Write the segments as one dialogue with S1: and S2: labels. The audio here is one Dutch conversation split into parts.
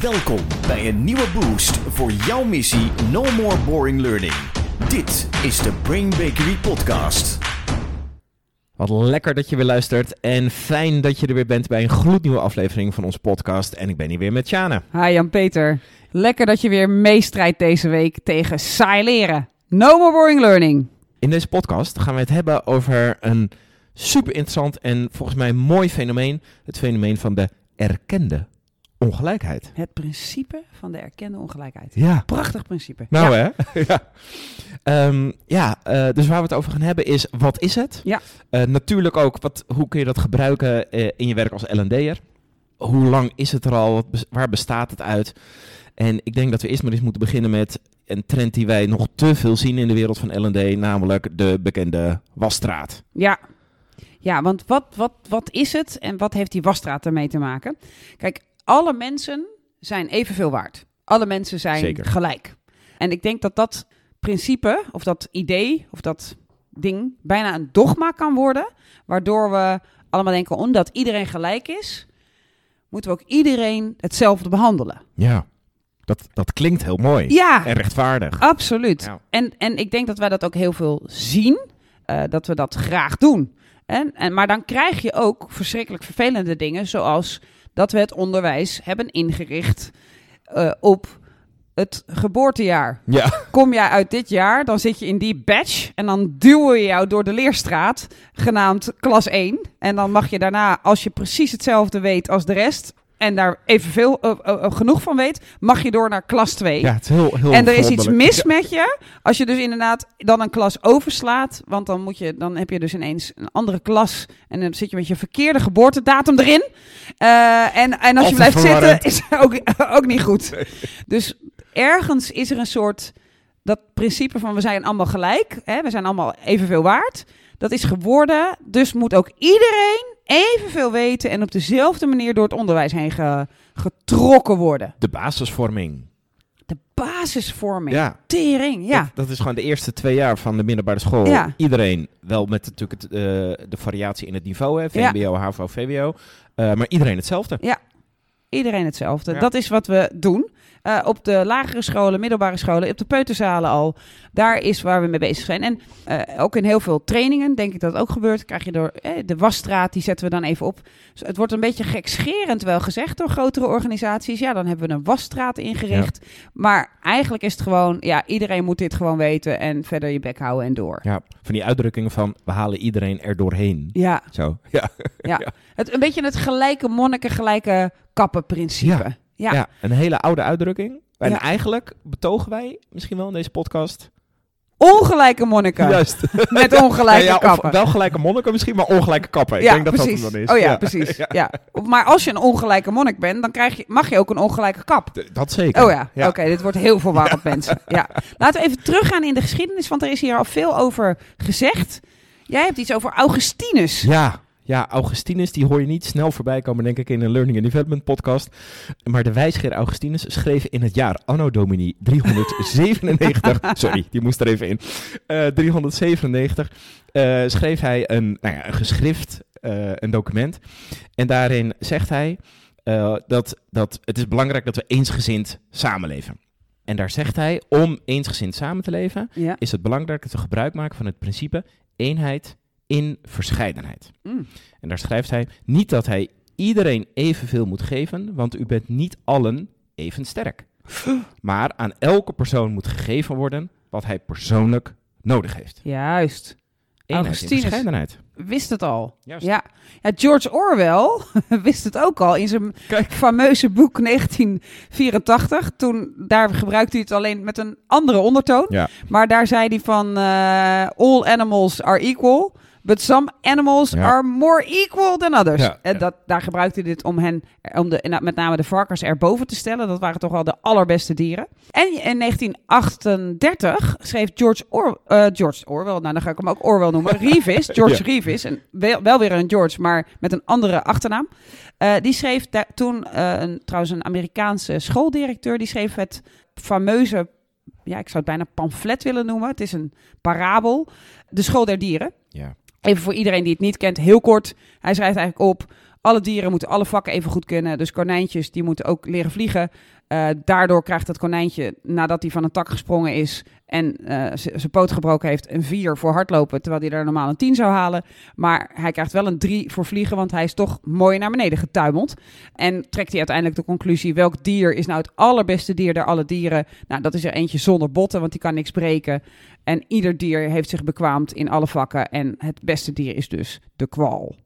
S1: Welkom bij een nieuwe boost voor jouw missie No More Boring Learning. Dit is de Brain Bakery Podcast.
S2: Wat lekker dat je weer luistert en fijn dat je er weer bent bij een gloednieuwe aflevering van onze podcast. En ik ben hier weer met Sjane.
S3: Hi Jan-Peter. Lekker dat je weer meestrijdt deze week tegen saai leren. No more boring learning.
S2: In deze podcast gaan we het hebben over een super interessant en volgens mij mooi fenomeen. Het fenomeen van de erkende ongelijkheid.
S3: Het principe van de erkende ongelijkheid.
S2: Ja.
S3: Prachtig principe.
S2: Nou
S3: ja.
S2: hè? ja. Ehm, ja, eh, dus waar we het over gaan hebben is, wat is het?
S3: Ja.
S2: Eh, natuurlijk ook, wat, hoe kun je dat gebruiken eh, in je werk als L&D'er? Hoe lang is het er al? Waar bestaat het uit? En ik denk dat we eerst maar eens moeten beginnen met een trend die wij nog te veel zien in de wereld van L&D, namelijk de bekende wasstraat.
S3: Ja. Ja, want wat, wat, wat is het en wat heeft die wasstraat ermee te maken? Kijk, alle mensen zijn evenveel waard. Alle mensen zijn
S2: Zeker.
S3: gelijk. En ik denk dat dat principe, of dat idee, of dat ding, bijna een dogma kan worden. Waardoor we allemaal denken, omdat iedereen gelijk is, moeten we ook iedereen hetzelfde behandelen.
S2: Ja, dat, dat klinkt heel mooi
S3: Ja,
S2: en rechtvaardig.
S3: absoluut.
S2: Ja.
S3: En, en ik denk dat wij dat ook heel veel zien, eh, dat we dat graag doen. En, en, maar dan krijg je ook verschrikkelijk vervelende dingen, zoals dat we het onderwijs hebben ingericht eh, op het geboortejaar.
S2: Ja,
S3: Kom jij uit dit jaar, dan zit je in die batch en dan duwen we jou door de leerstraat, genaamd klas 1. En dan mag je daarna, als je precies hetzelfde weet als de rest en daar evenveel eh, genoeg van weet, mag je door naar klas 2.
S2: ja het is heel, heel
S3: En er is iets mis met je als je dus inderdaad dan een klas overslaat. Want dan, moet je, dan heb je dus ineens een andere klas. En dan zit je met je verkeerde geboortedatum erin. En, en als je blijft zitten, is ook, ook niet goed. Dus ergens is er een soort... Dat principe van we zijn allemaal gelijk. Hè, we zijn allemaal evenveel waard. Dat is geworden. Dus moet ook iedereen evenveel weten. En op dezelfde manier door het onderwijs heen ge- getrokken worden.
S2: De basisvorming.
S3: De basisvorming.
S2: Ja,
S3: Tering, ja.
S2: Dat, dat is gewoon de eerste twee jaar van de middelbare school.
S3: Ja.
S2: Iedereen, wel met natuurlijk het, eh, de variatie in het niveau, hè,
S3: Ja.
S2: VMBO, HAVO, VWO. eh, maar iedereen hetzelfde.
S3: Iedereen hetzelfde.
S2: Ja.
S3: Dat is wat we doen. Eh, op de lagere scholen, middelbare scholen, op de peuterzalen al. Daar is waar we mee bezig zijn. En eh, ook in heel veel trainingen, denk ik dat ook gebeurt, krijg je door eh, de wasstraat, die zetten we dan even op. Dus het wordt een beetje gekscherend wel gezegd door grotere organisaties. Ja, dan hebben we een wasstraat ingericht. Maar eigenlijk is het gewoon, ja, iedereen moet dit gewoon weten en verder je bek houden en door.
S2: Ja, van die uitdrukkingen van we halen iedereen er doorheen.
S3: Ja,
S2: Zo. Ja.
S3: ja. Het, een beetje het gelijke monniken, gelijke kappen principe.
S2: Ja.
S3: Ja.
S2: een hele oude uitdrukking. En
S3: Ja.
S2: eigenlijk betogen wij misschien wel in deze podcast.
S3: Ongelijke monniken.
S2: Juist.
S3: Met ongelijke
S2: Ja,
S3: kappen.
S2: wel gelijke monniken misschien, maar ongelijke kappen. Ik denk dat
S3: precies.
S2: dat dan is.
S3: Oh ja, precies. Ja. Maar als je een ongelijke monnik bent, dan krijg je, mag je ook een ongelijke kap.
S2: D- Dat zeker.
S3: Oh ja, oké, dit wordt heel verwarrend, mensen. Ja. Laten we even teruggaan in de geschiedenis, want er is hier al veel over gezegd. Jij hebt iets over Augustinus.
S2: Ja, ja, Augustinus, die hoor je niet snel voorbij komen, denk ik, in een Learning and Development podcast. Maar de wijsgeer Augustinus schreef in het jaar Anno Domini 397, sorry, die moest er even in, Eh 397, eh, schreef hij een, nou ja, een geschrift, eh, een document. En daarin zegt hij eh, dat, dat het is belangrijk dat we eensgezind samenleven. En daar zegt hij, om eensgezind samen te leven,
S3: Ja.
S2: is het belangrijk dat we gebruik maken van het principe eenheid in verscheidenheid.
S3: Mm.
S2: En daar schrijft hij niet dat hij iedereen evenveel moet geven, want u bent niet allen even sterk. Maar aan elke persoon moet gegeven worden wat hij persoonlijk nodig heeft.
S3: Juist. Augustinus.
S2: verscheidenheid.
S3: Wist het al.
S2: Juist.
S3: Ja. ja, George Orwell wist het ook al in zijn
S2: Kijk.
S3: fameuze boek 1984. Toen, daar gebruikte hij het alleen met een andere ondertoon.
S2: Ja.
S3: Maar daar zei hij van eh, all animals are equal, but some animals
S2: Ja.
S3: are more equal than others.
S2: Ja,
S3: En dat, daar gebruikte hij dit om hen, om de, met name de varkens erboven te stellen. Dat waren toch wel de allerbeste dieren. En in 1938 schreef George, Or, eh, George Orwell, nou dan ga ik hem ook Orwell noemen, Reeves, George
S2: Ja.
S3: Reeves, en wel, wel weer een George, maar met een andere achternaam. Eh, die schreef toen, eh, een, trouwens een Amerikaanse schooldirecteur, die schreef het fameuze, ja ik zou het bijna pamflet willen noemen. Het is een parabel, De School der Dieren.
S2: Ja.
S3: Even voor iedereen die het niet kent, heel kort. Hij schrijft eigenlijk op, Alle dieren moeten alle vakken even goed kunnen. Dus konijntjes, die moeten ook leren vliegen. Uh, daardoor krijgt het konijntje, nadat hij van een tak gesprongen is en uh, zijn poot gebroken heeft, een 4 voor hardlopen, terwijl hij daar normaal een 10 zou halen. Maar hij krijgt wel een 3 voor vliegen, want hij is toch mooi naar beneden getuimeld. En trekt hij uiteindelijk de conclusie, welk dier is nou het allerbeste dier der alle dieren? Nou, dat is er eentje zonder botten, want die kan niks breken. En ieder dier heeft zich bekwaamd in alle vakken. En het beste dier is dus de kwal.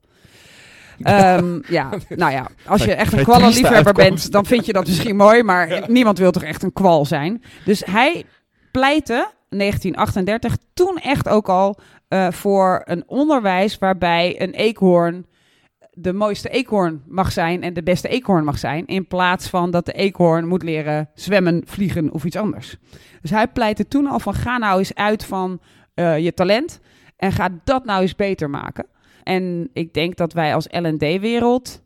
S3: Um, ja, nou ja, als je echt een kwallenliefhebber bent, dan vind je dat misschien mooi, maar niemand wil toch echt een kwal zijn. Dus hij pleitte 1938 toen echt ook al uh, voor een onderwijs waarbij een eekhoorn de mooiste eekhoorn mag zijn en de beste eekhoorn mag zijn, in plaats van dat de eekhoorn moet leren zwemmen, vliegen of iets anders. Dus hij pleitte toen al van ga nou eens uit van uh, je talent en ga dat nou eens beter maken. En ik denk dat wij als L&D-wereld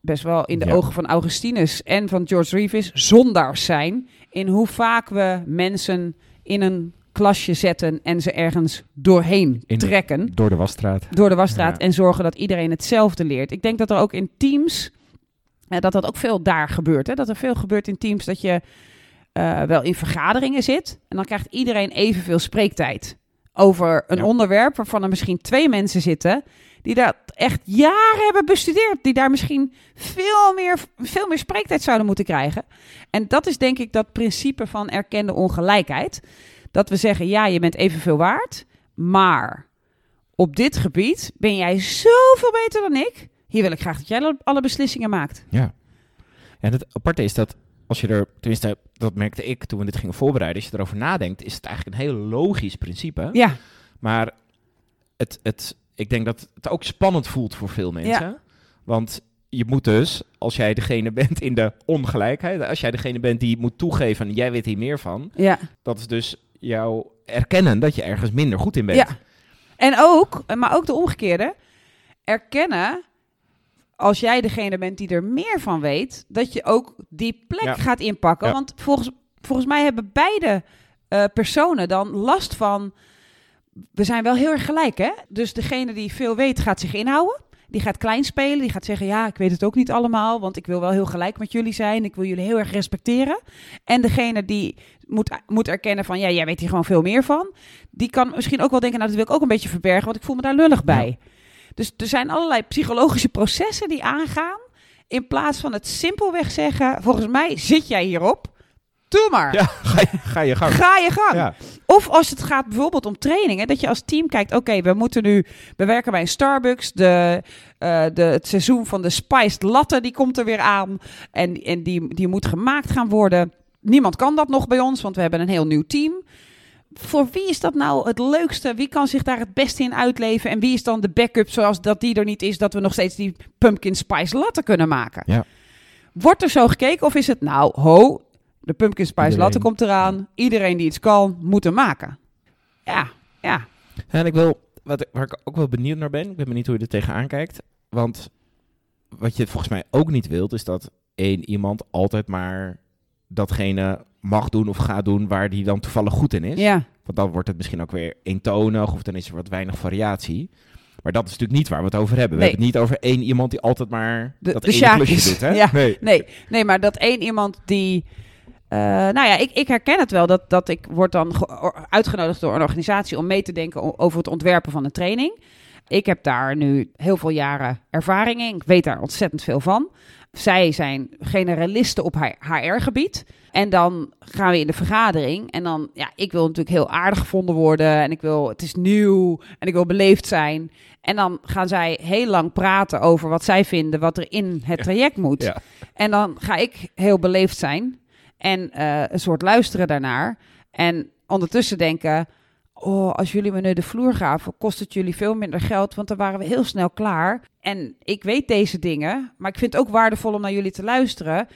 S3: best wel in de
S2: Ja.
S3: ogen van Augustinus en van George Reeves zondaars zijn in hoe vaak we mensen in een klasje zetten en ze ergens doorheen
S2: In-
S3: trekken
S2: Door de wasstraat.
S3: door de wasstraat
S2: Ja.
S3: en zorgen dat iedereen hetzelfde leert. Ik denk dat er ook in teams, eh, dat dat ook veel daar gebeurt. Hè? Dat er veel gebeurt in teams dat je eh, wel in vergaderingen zit en dan krijgt iedereen evenveel spreektijd over een
S2: Ja.
S3: onderwerp waarvan er misschien twee mensen zitten die dat echt jaren hebben bestudeerd, die daar misschien veel meer, veel meer spreektijd zouden moeten krijgen. En dat is denk ik dat principe van erkende ongelijkheid. Dat we zeggen, ja, je bent evenveel waard, maar op dit gebied ben jij zoveel beter dan ik. Hier wil ik graag dat jij alle- alle beslissingen maakt.
S2: Ja. En het aparte is dat als je er, tenminste, dat merkte ik toen we dit gingen voorbereiden, als je erover nadenkt, is het eigenlijk een heel logisch principe.
S3: Ja,
S2: Maar het, het, ik denk dat het ook spannend voelt voor veel mensen. Want je moet dus, als jij degene bent in de ongelijkheid, als jij degene bent die moet toegeven, en jij weet hier meer van,
S3: ja.
S2: dat is dus jouw erkennen dat je ergens minder goed in bent.
S3: Ja. En ook, maar ook de omgekeerde, erkennen als jij degene bent die er meer van weet, dat je ook die plek
S2: Ja.
S3: gaat inpakken.
S2: Ja.
S3: Want volgens, volgens mij hebben beide eh, personen dan last van. We zijn wel heel erg gelijk, hè? Dus degene die veel weet, gaat zich inhouden. Die gaat klein spelen. Die gaat zeggen: Ja, ik weet het ook niet allemaal. Want ik wil wel heel gelijk met jullie zijn. Ik wil jullie heel erg respecteren. En degene die moet, moet erkennen: van ja, jij weet hier gewoon veel meer van. Die kan misschien ook wel denken: Nou, dat wil ik ook een beetje verbergen. Want ik voel me daar lullig bij. Dus er zijn allerlei psychologische processen die aangaan. In plaats van het simpelweg zeggen: Volgens mij zit jij hierop. Doe maar.
S2: Ja, ga je, ga je gang.
S3: Ga je gang.
S2: Ja.
S3: Of als het gaat bijvoorbeeld om trainingen, dat je als team kijkt: oké, we moeten nu, we werken bij een Starbucks. De, eh, de, het seizoen van de spiced latte die komt er weer aan. En, en die, die moet gemaakt gaan worden. Niemand kan dat nog bij ons, want we hebben een heel nieuw team. Voor wie is dat nou het leukste? Wie kan zich daar het beste in uitleven? En wie is dan de backup, zoals dat die er niet is, dat we nog steeds die pumpkin spice latte kunnen maken?
S2: Ja.
S3: Wordt er zo gekeken of is het nou, ho, de pumpkin spice
S2: Iedereen.
S3: latte komt eraan. Iedereen die iets kan, moet hem maken. Ja, ja.
S2: En ik wil, wat, ik- waar ik ook wel benieuwd naar ben, ik ben benieuwd hoe je er tegenaan kijkt. Want wat je volgens mij ook niet wilt, is dat één iemand altijd maar datgene mag doen of gaat doen waar die dan toevallig goed in is.
S3: Ja,
S2: Want dan wordt het misschien ook weer eentonig of dan is er wat weinig variatie. Maar dat is natuurlijk niet waar we het over hebben. We
S3: Nee.
S2: hebben het niet over één iemand die altijd maar
S3: De-
S2: dat
S3: de
S2: ene klusje doet. Hè?
S3: Ja.
S2: Nee.
S3: nee, nee, maar dat één iemand die... eh, nou ja, ik, ik herken het wel. Dat, dat ik word dan ge- uitgenodigd door een organisatie om mee te denken over het ontwerpen van een training. Ik heb daar nu heel veel jaren ervaring in. Ik weet daar ontzettend veel van. Zij zijn generalisten op HR-gebied. En dan gaan we in de vergadering. En dan, ja, ik wil natuurlijk heel aardig gevonden worden. En ik wil, het is nieuw. En ik wil beleefd zijn. En dan gaan zij heel lang praten over wat zij vinden, wat er in het traject moet.
S2: Ja.
S3: En dan ga ik heel beleefd zijn. En eh, een soort luisteren daarnaar. En ondertussen denken. Oh, als jullie me nu de vloer gaven, kost het jullie veel minder geld, want dan waren we heel snel klaar. En ik weet deze dingen, maar ik vind het ook waardevol om naar jullie te luisteren.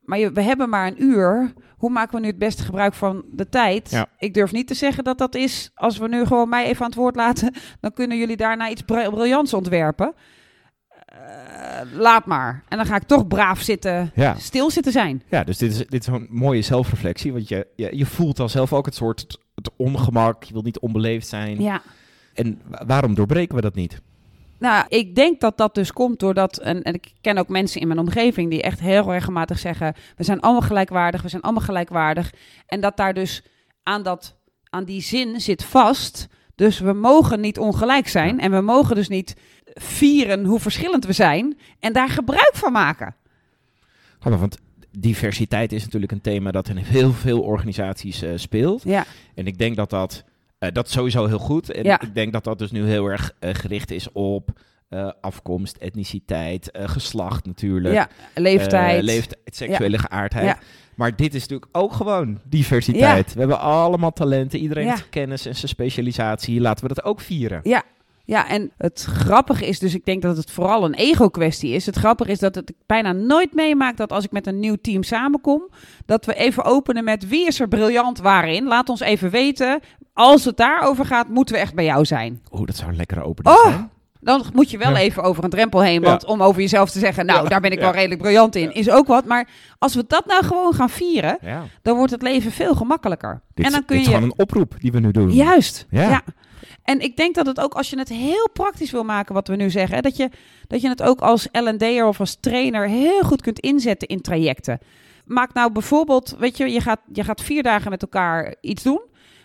S3: Maar we hebben maar een uur. Hoe maken we nu het beste gebruik van de tijd?
S2: Ja.
S3: Ik durf niet te zeggen dat dat is. Als we nu gewoon mij even aan het woord laten, dan kunnen jullie daarna iets bri- briljants ontwerpen. Eh, laat maar. En dan ga ik toch braaf zitten,
S2: Ja.
S3: stil zitten zijn.
S2: Ja, dus dit is, dit is zo'n mooie zelfreflectie. Want je, je, je voelt dan zelf ook het soort het, het ongemak. Je wilt niet onbeleefd zijn.
S3: Ja.
S2: En wa- waarom doorbreken we dat niet?
S3: Nou, ik denk dat dat dus komt doordat, en, en ik ken ook mensen in mijn omgeving die echt heel regelmatig zeggen: we zijn allemaal gelijkwaardig, we zijn allemaal gelijkwaardig. En dat daar dus aan, dat, aan die zin zit vast. Dus we mogen niet ongelijk zijn en we mogen dus niet vieren hoe verschillend we zijn en daar gebruik van maken.
S2: Want diversiteit is natuurlijk een thema dat in heel veel organisaties eh, speelt.
S3: Ja,
S2: En ik denk dat dat, eh, dat is sowieso heel goed. En
S3: Ja.
S2: ik denk dat dat dus nu heel erg eh, gericht is op afkomst, etniciteit, geslacht natuurlijk.
S3: ja leeftijd.
S2: leeftijd, seksuele geaardheid.
S3: Ja.
S2: Maar dit is natuurlijk ook gewoon diversiteit. We hebben allemaal talenten. Iedereen heeft kennis en zijn specialisatie. Laten we dat ook vieren.
S3: Ja. Ja, en het grappige is dus, ik denk dat het vooral een ego-kwestie is. Het grappige is dat het bijna nooit meemaakt dat als ik met een nieuw team samenkom, dat we even openen met wie is er briljant waarin. Laat ons even weten. Als het daarover gaat, moeten we echt bij jou zijn.
S2: Oeh, dat zou een lekkere opening
S3: Oh!
S2: zijn.
S3: Dan moet je wel
S2: Ja.
S3: even over een drempel heen.
S2: Ja.
S3: Want om over jezelf te zeggen, nou,
S2: Ja.
S3: daar ben ik wel redelijk briljant in, is ook wat. Maar als we dat nou gewoon gaan vieren, dan wordt het leven veel gemakkelijker.
S2: Dit,
S3: en dan kun
S2: dit
S3: je.
S2: is gewoon een oproep die we nu doen.
S3: Juist.
S2: Ja.
S3: En ik denk dat het ook, als je het heel praktisch wil maken, wat we nu zeggen, hè, dat, je, dat je het ook als L&D'er of als trainer heel goed kunt inzetten in trajecten. Maak nou bijvoorbeeld, weet je, je gaat, je gaat vier dagen met elkaar iets doen.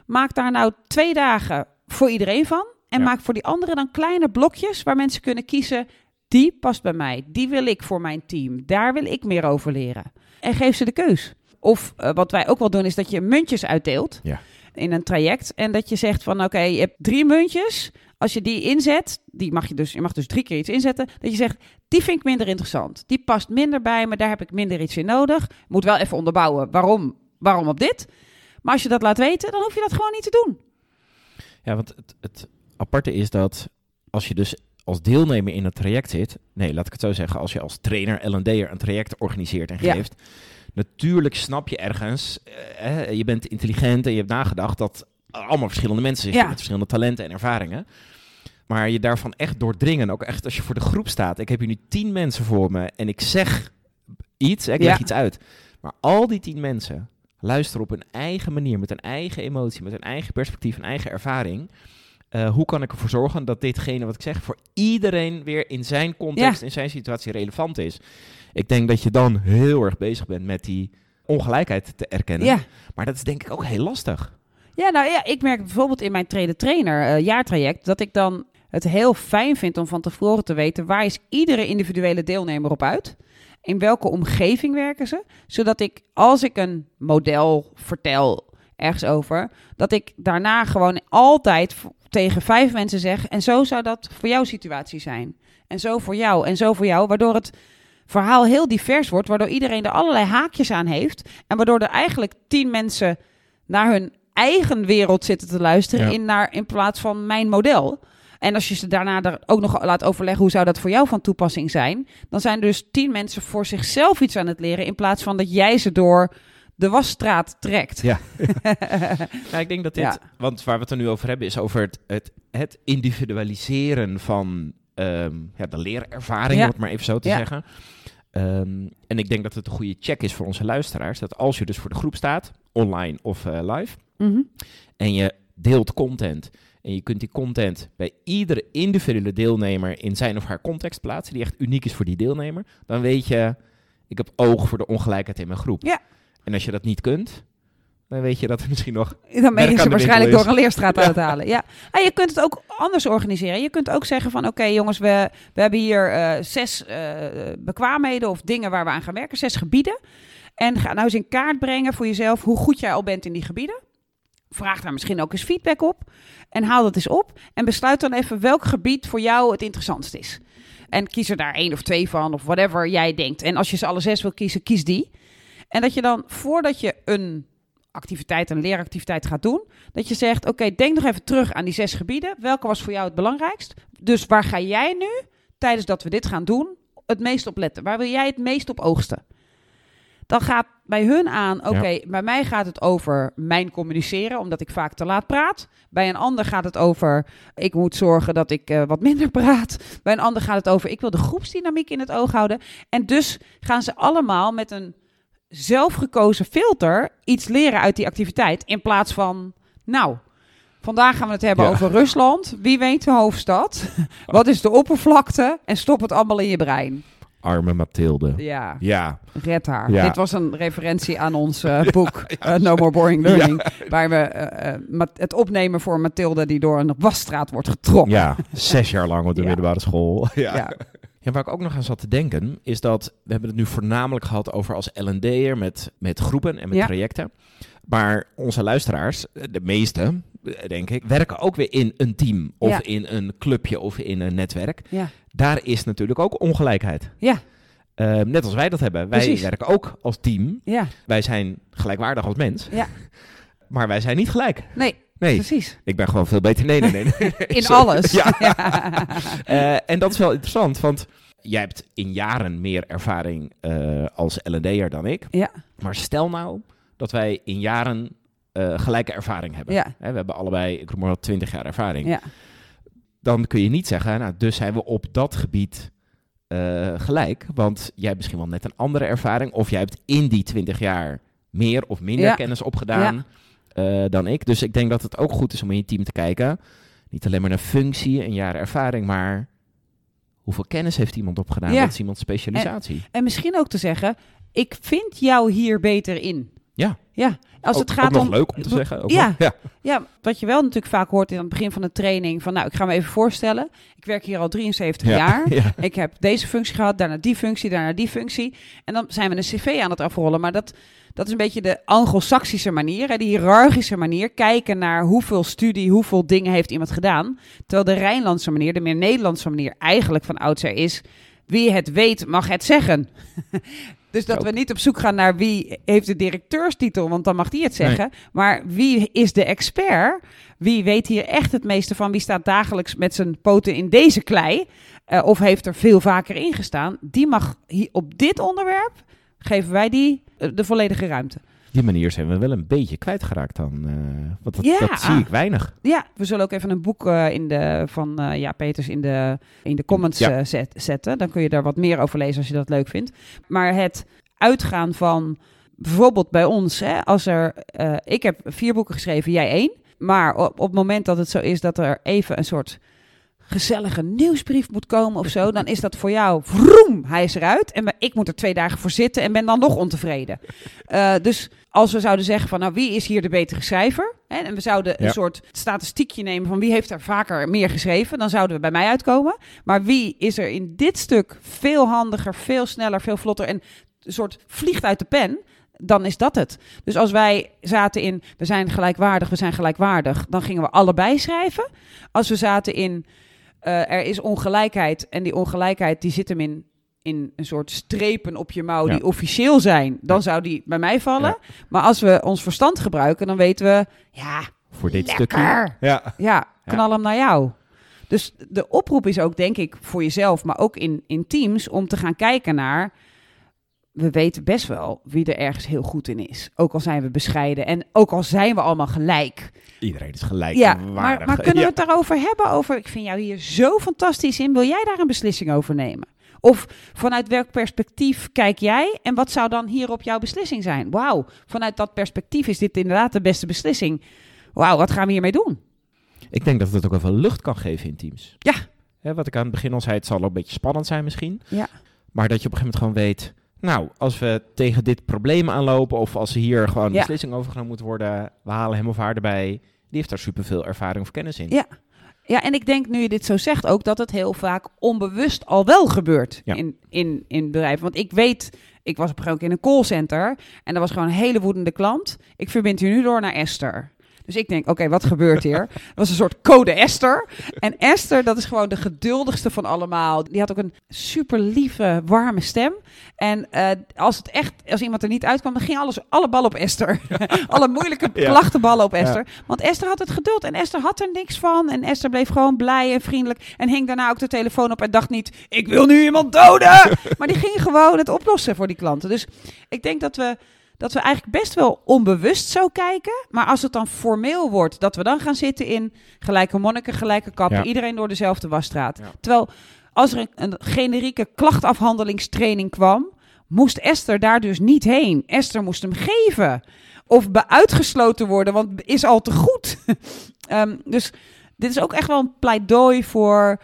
S3: Maak daar nou twee dagen voor iedereen van. En
S2: Ja.
S3: maak voor die anderen dan kleine blokjes waar mensen kunnen kiezen. Die past bij mij. Die wil ik voor mijn team. Daar wil ik meer over leren. En geef ze de keus. Of eh, wat wij ook wel doen, is dat je muntjes uitdeelt
S2: Ja.
S3: In een traject. En dat je zegt van oké, je hebt drie muntjes. Als je die inzet, die mag je, dus, je mag dus drie keer iets inzetten. Dat je zegt, die vind ik minder interessant. Die past minder bij me, daar heb ik minder iets in nodig. Moet wel even onderbouwen waarom, waarom op dit. Maar als je dat laat weten, dan hoef je dat gewoon niet te doen.
S2: Ja, want het, het aparte is dat als je dus als deelnemer in het traject zit... Nee, laat ik het zo zeggen. Als je als trainer, L&D'er een traject organiseert en
S3: Ja.
S2: Natuurlijk snap je ergens, eh, je bent intelligent en je hebt nagedacht dat allemaal verschillende mensen zitten
S3: Ja.
S2: met verschillende talenten en ervaringen. Maar je daarvan echt doordringen, ook echt als je voor de groep staat. Ik heb hier nu tien mensen voor me en ik zeg iets, ik leg
S3: Ja.
S2: iets uit. Maar al die tien mensen luisteren op hun eigen manier, met hun eigen emotie, met hun eigen perspectief en eigen ervaring. Eh, hoe kan ik ervoor zorgen dat ditgene wat ik zeg voor iedereen weer in zijn context,
S3: Ja.
S2: in zijn situatie relevant is? Ik denk dat je dan heel erg bezig bent met die ongelijkheid te erkennen.
S3: Ja.
S2: Maar dat is denk ik ook heel lastig.
S3: Ja, nou ja, ik merk bijvoorbeeld in mijn trainer-trainer eh, jaartraject dat ik dan het heel fijn vind om van tevoren te weten waar is iedere individuele deelnemer op uit. In welke omgeving werken ze? Zodat ik, als ik een model vertel ergens over, dat ik daarna gewoon altijd tegen vijf mensen zeg: en zo zou dat voor jouw situatie zijn. En zo voor jou, en zo voor jou, waardoor het verhaal heel divers wordt, waardoor iedereen er allerlei haakjes aan heeft. En waardoor er eigenlijk tien mensen naar hun eigen wereld zitten te luisteren
S2: Ja.
S3: in, naar, in plaats van mijn model. En als je ze daarna er ook nog laat overleggen hoe zou dat voor jou van toepassing zijn, dan zijn dus tien mensen voor zichzelf iets aan het leren in plaats van dat jij ze door de wasstraat trekt.
S2: Ja. Ja, ik denk dat dit,
S3: Ja.
S2: want waar we het er nu over hebben, is over het, het, het individualiseren van ehm, ja, de leerervaring,
S3: Ja.
S2: om het maar even zo te
S3: Ja.
S2: zeggen. Ehm, en ik denk dat het een goede check is voor onze luisteraars, dat als je dus voor de groep staat, online of eh, live,
S3: Mhm.
S2: en je deelt content, en je kunt die content bij iedere individuele deelnemer in zijn of haar context plaatsen, die echt uniek is voor die deelnemer, dan weet je, ik heb oog voor de ongelijkheid in mijn groep.
S3: Ja.
S2: En als je dat niet kunt, dan weet je dat er misschien nog
S3: Dan ben je ze waarschijnlijk door een leerstraat aan het halen. Ja. En je kunt het ook anders organiseren. Je kunt ook zeggen van oké jongens, we, we hebben hier eh, zes eh, bekwaamheden of dingen waar we aan gaan werken. Zes gebieden. En ga nou eens in kaart brengen voor jezelf hoe goed jij al bent in die gebieden. Vraag daar misschien ook eens feedback op. En haal dat eens op. En besluit dan even welk gebied voor jou het interessantst is. En kies er daar één of twee van of whatever jij denkt. En als je ze alle zes wil kiezen, kies die. En dat je dan voordat je een activiteit, een leeractiviteit gaat doen, dat je zegt: Oké, denk nog even terug aan die zes gebieden. Welke was voor jou het belangrijkst? Dus waar ga jij nu, tijdens dat we dit gaan doen, het meest op letten? Waar wil jij het meest op oogsten? Dan gaat bij hun aan, oké, bij mij gaat het over mijn communiceren, omdat ik vaak te laat praat. Bij een ander gaat het over, ik moet zorgen dat ik eh, wat minder praat. Bij een ander gaat het over, ik wil de groepsdynamiek in het oog houden. En dus gaan ze allemaal met een zelfgekozen filter iets leren uit die activiteit. In plaats van, nou, Vandaag gaan we het hebben
S2: Ja.
S3: over Rusland. Wie weet de hoofdstad? Wat is de oppervlakte? En stop het allemaal in je brein.
S2: Arme Mathilde.
S3: Ja,
S2: Ja,
S3: red haar.
S2: Ja.
S3: Dit was een referentie aan ons eh, boek eh, No More Boring Learning. Waar we eh, het opnemen voor Mathilde die door een wasstraat wordt getrokken.
S2: ja, zes jaar lang op de middelbare school. Ja.
S3: Ja.
S2: Waar ik ook nog aan zat te denken, is dat we hebben het nu voornamelijk gehad over als L&D'er met, met groepen en met
S3: Ja.
S2: trajecten. Maar onze luisteraars, de meeste, eh, denk ik, werken ook weer in een team of
S3: Ja.
S2: in een clubje of in een netwerk.
S3: Ja.
S2: Daar is natuurlijk ook ongelijkheid.
S3: Ja.
S2: Eh, net als wij dat hebben. Wij
S3: Precies.
S2: werken ook als team.
S3: Ja,
S2: Wij zijn gelijkwaardig als mens.
S3: Ja.
S2: Maar wij zijn niet gelijk.
S3: nee,
S2: Nee,
S3: precies.
S2: ik ben gewoon veel beter. Nee, nee, nee. nee.
S3: In
S2: Sorry.
S3: alles.
S2: Ja.
S3: Ja.
S2: Eh, en dat is wel interessant, want jij hebt in jaren meer ervaring eh, als L&D'er dan ik.
S3: Ja.
S2: Maar stel nou dat wij in jaren eh, gelijke ervaring hebben.
S3: Ja.
S2: Hè, we hebben allebei, ik noem maar wat, 20 jaar ervaring.
S3: Ja.
S2: Dan kun je niet zeggen, nou, dus zijn we op dat gebied gelijk. Want jij hebt misschien wel net een andere ervaring. Of jij hebt in die 20 jaar meer of minder
S3: Ja.
S2: kennis opgedaan eh, dan ik. Dus ik denk dat het ook goed is om in je team te kijken. Niet alleen maar naar functie en jaren ervaring, maar hoeveel kennis heeft iemand opgedaan?
S3: Ja.
S2: Wat is iemands specialisatie?
S3: En misschien ook te zeggen, ik vind jou hier beter in.
S2: Ja.
S3: Als
S2: Ook-
S3: het gaat
S2: ook
S3: om...
S2: leuk om te zeggen. Ook
S3: Ja.
S2: ja.
S3: Ja, wat je wel natuurlijk vaak hoort in het begin van de training, van nou, ik ga me even voorstellen. Ik werk hier al 73
S2: Ja.
S3: jaar.
S2: Ja.
S3: Ik heb deze functie gehad, daarna die functie, daarna die functie. En dan zijn we een cv aan het afrollen. Maar dat, dat is een beetje de anglo-saxische manier, hè, de hiërarchische manier. Kijken naar hoeveel studie, hoeveel dingen heeft iemand gedaan. Terwijl de Rijnlandse manier, de meer Nederlandse manier, eigenlijk van oudsher is... Wie het weet, mag het zeggen. dus dat we niet op zoek gaan naar wie heeft de directeurstitel, want dan mag die het zeggen. Maar wie is de expert? Wie weet hier echt het meeste van? Wie staat dagelijks met zijn poten in deze klei? Eh, of heeft er veel vaker in gestaan? Die mag hier, op dit onderwerp, geven wij die eh, de volledige ruimte.
S2: Die manier zijn we wel een beetje kwijtgeraakt dan. eh, want dat,
S3: Ja.
S2: dat zie ik weinig.
S3: Ja, we zullen ook even een boek eh, in de, van eh, ja, Peters in de, in de comments
S2: Ja.
S3: zet- zetten. Dan kun je daar wat meer over lezen als je dat leuk vindt. Maar het uitgaan van bijvoorbeeld bij ons, hè, als er, ik heb vier boeken geschreven, jij één. Maar op, op het moment dat het zo is dat er even een soort gezellige nieuwsbrief moet komen of zo, dan is dat voor jou, vroom, hij is eruit. En ik moet er twee dagen voor zitten en ben dan nog ontevreden. Eh, dus als we zouden zeggen van, nou, wie is hier de betere schrijver? Hè, en we zouden
S2: Ja.
S3: een soort statistiekje nemen van wie heeft er vaker meer geschreven, dan zouden we bij mij uitkomen. Maar wie is er in dit stuk veel handiger, veel sneller, veel vlotter en een soort vliegt uit de pen? Dan is dat het. Dus als wij zaten in, we zijn gelijkwaardig, we zijn gelijkwaardig, dan gingen we allebei schrijven. Als we zaten in, eh, er is ongelijkheid en die ongelijkheid die zit hem in, in een soort strepen op je mouw
S2: Ja.
S3: die officieel zijn, dan zou die bij mij vallen. Maar als we ons verstand gebruiken, dan weten we, ja,
S2: Voor dit
S3: Lekker.
S2: stukje. Ja.
S3: ja, knal hem naar jou. Dus de oproep is ook, denk ik, voor jezelf, maar ook in, in teams, om te gaan kijken naar. We weten best wel wie er ergens heel goed in is. Ook al zijn we bescheiden en ook al zijn we allemaal gelijk.
S2: Iedereen is gelijk.
S3: Ja, maar, maar kunnen we het daarover hebben? Over, ik vind jou hier zo fantastisch in. Wil jij daar een beslissing over nemen? Of vanuit welk perspectief kijk jij? En wat zou dan hierop jouw beslissing zijn? Wauw, vanuit dat perspectief is dit inderdaad de beste beslissing. Wauw, wat gaan we hiermee doen?
S2: Ik denk dat het ook wel veel lucht kan geven in teams.
S3: Ja.
S2: Wat ik aan het begin al zei, het zal ook een beetje spannend zijn misschien.
S3: Ja.
S2: Maar dat je op een gegeven moment gewoon weet... Nou, als we tegen dit probleem aanlopen... of als er hier gewoon een
S3: Ja.
S2: beslissing over genomen moet worden... we halen hem of haar erbij. Die heeft daar superveel ervaring of kennis in.
S3: Ja. Ja, en ik denk nu je dit zo zegt ook dat het heel vaak onbewust al wel gebeurt
S2: Ja.
S3: in, in, in bedrijven. Want ik weet, ik was op een gegeven moment in een callcenter en er was gewoon een hele woedende klant. Ik verbind u nu door naar Esther. Dus ik denk, oké, wat gebeurt hier? Het was een soort code Esther. En Esther, dat is gewoon de geduldigste van allemaal. Die had ook een super lieve, warme stem. En eh, als het echt, als iemand er niet uitkwam, dan ging alles, alle ballen op Esther. alle moeilijke klachtenballen op Esther. Want Esther had het geduld en Esther had er niks van. En Esther bleef gewoon blij en vriendelijk. En hing daarna ook de telefoon op en dacht niet, ik wil nu iemand doden. maar die ging gewoon het oplossen voor die klanten. Dus ik denk dat we, dat we eigenlijk best wel onbewust zo kijken. Maar als het dan formeel wordt, dat we dan gaan zitten in gelijke monniken, gelijke kappen.
S2: Ja.
S3: Iedereen door dezelfde wasstraat.
S2: Ja.
S3: Terwijl als er een, een generieke klachtafhandelingstraining kwam, moest Esther daar dus niet heen. Esther moest hem geven. Of uitgesloten worden, want is al te goed. Ehm, dus dit is ook echt wel een pleidooi voor...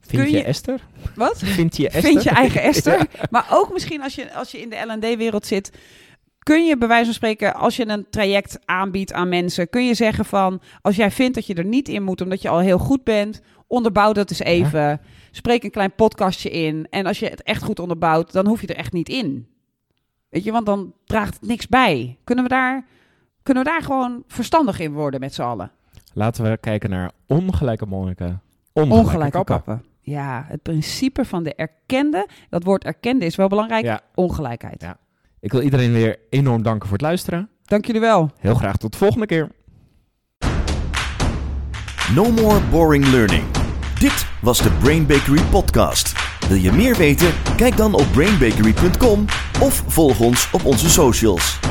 S2: Vind je
S3: je-
S2: Esther?
S3: Wat?
S2: Vind je Esther?
S3: Vind je eigen Esther.
S2: Ja.
S3: Maar ook misschien als je, als je in de L&D-wereld zit... kun je bij wijze van spreken, als je een traject aanbiedt aan mensen... kun je zeggen van, als jij vindt dat je er niet in moet... omdat je al heel goed bent, onderbouw dat eens even. Spreek een klein podcastje in. En als je het echt goed onderbouwt, dan hoef je er echt niet in. Weet je, want dan draagt het niks bij. Kunnen we daar, kunnen we daar gewoon verstandig in worden met z'n allen?
S2: Laten we kijken naar ongelijke monniken. Ongelijke,
S3: Ongelijke
S2: kappen.
S3: kappen. Ja, het principe van de erkende, dat woord erkende is wel belangrijk,
S2: Ja.
S3: ongelijkheid.
S2: Ja. Ik wil iedereen weer enorm danken voor het luisteren.
S3: Dank jullie wel.
S2: Heel graag tot de volgende keer.
S1: No more boring learning. Dit was de Brain Bakery podcast. Wil je meer weten? Kijk dan op brainbakery.com of volg ons op onze socials.